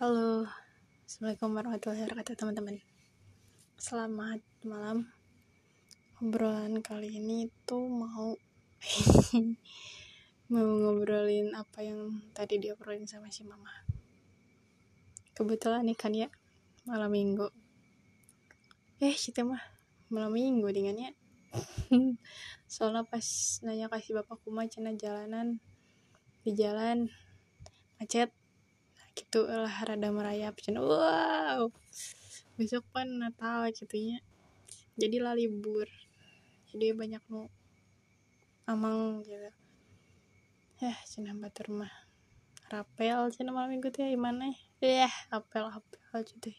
Halo, Assalamualaikum warahmatullahi wabarakatuh teman-teman. Selamat malam. Obrolan kali ini tuh mau Mau ngobrolin apa yang tadi diobrolin sama si mama. Kebetulan nih kan ya Malam minggu. Eh kita mah Malam minggu dengan ya. Soalnya pas nanya kasih bapakku mah cina jalanan Di jalan Macet gitu lah rada merayap cina wow besok kan Natal gitu ya jadi lah libur. Jadi banyak nu amang gitu. Ya cina batur mah rapel cina malam minggu tuh gimana ya? Apel apel gitu.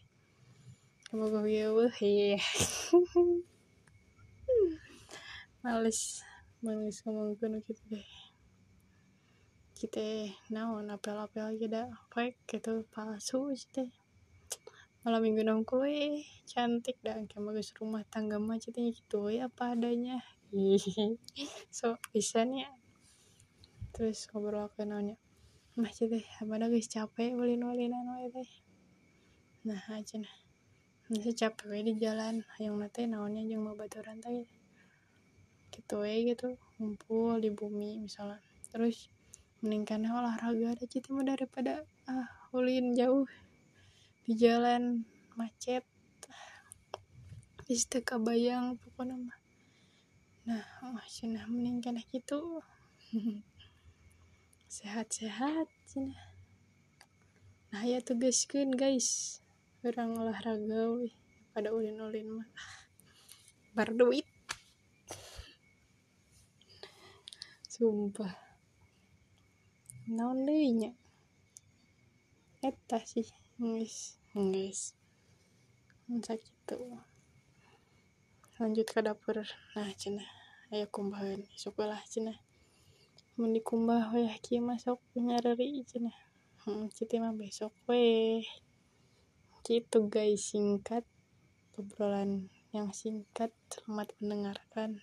Semoga gue wah iya. Males. Males ngomong gitu deh kita naon apel-apel kita fake gitu palsu gitu malam minggu nong kue cantik dan kayak bagus rumah tangga mah gitu ya apa adanya so bisa nih terus ngobrol ke nanya mah cete apa ada guys capek? Ulin ulinan wae teh nah aja nah masih capek di jalan yang nate naonnya yang mau baturan teh gitu ya gitu ngumpul di bumi misalnya terus mendingkan olahraga ada cita mah daripada ah ulin jauh di jalan macet bisa bayang pokoknya mah. Nah oh cina mendingkan gitu. Sehat-sehat cina. Nah ya tugaskan guys. Orang olahraga wih pada ulin-ulin mah. Bar duit. Sumpah naon deui nya eta sih guys guys sakitu lanjut ke dapur. Nah cenah aya kumbahan sok lah cenah mun dikumbah we kieu mah sok nyareri cenah hmm, mah besok we gitu guys singkat. Obrolan yang singkat selamat mendengarkan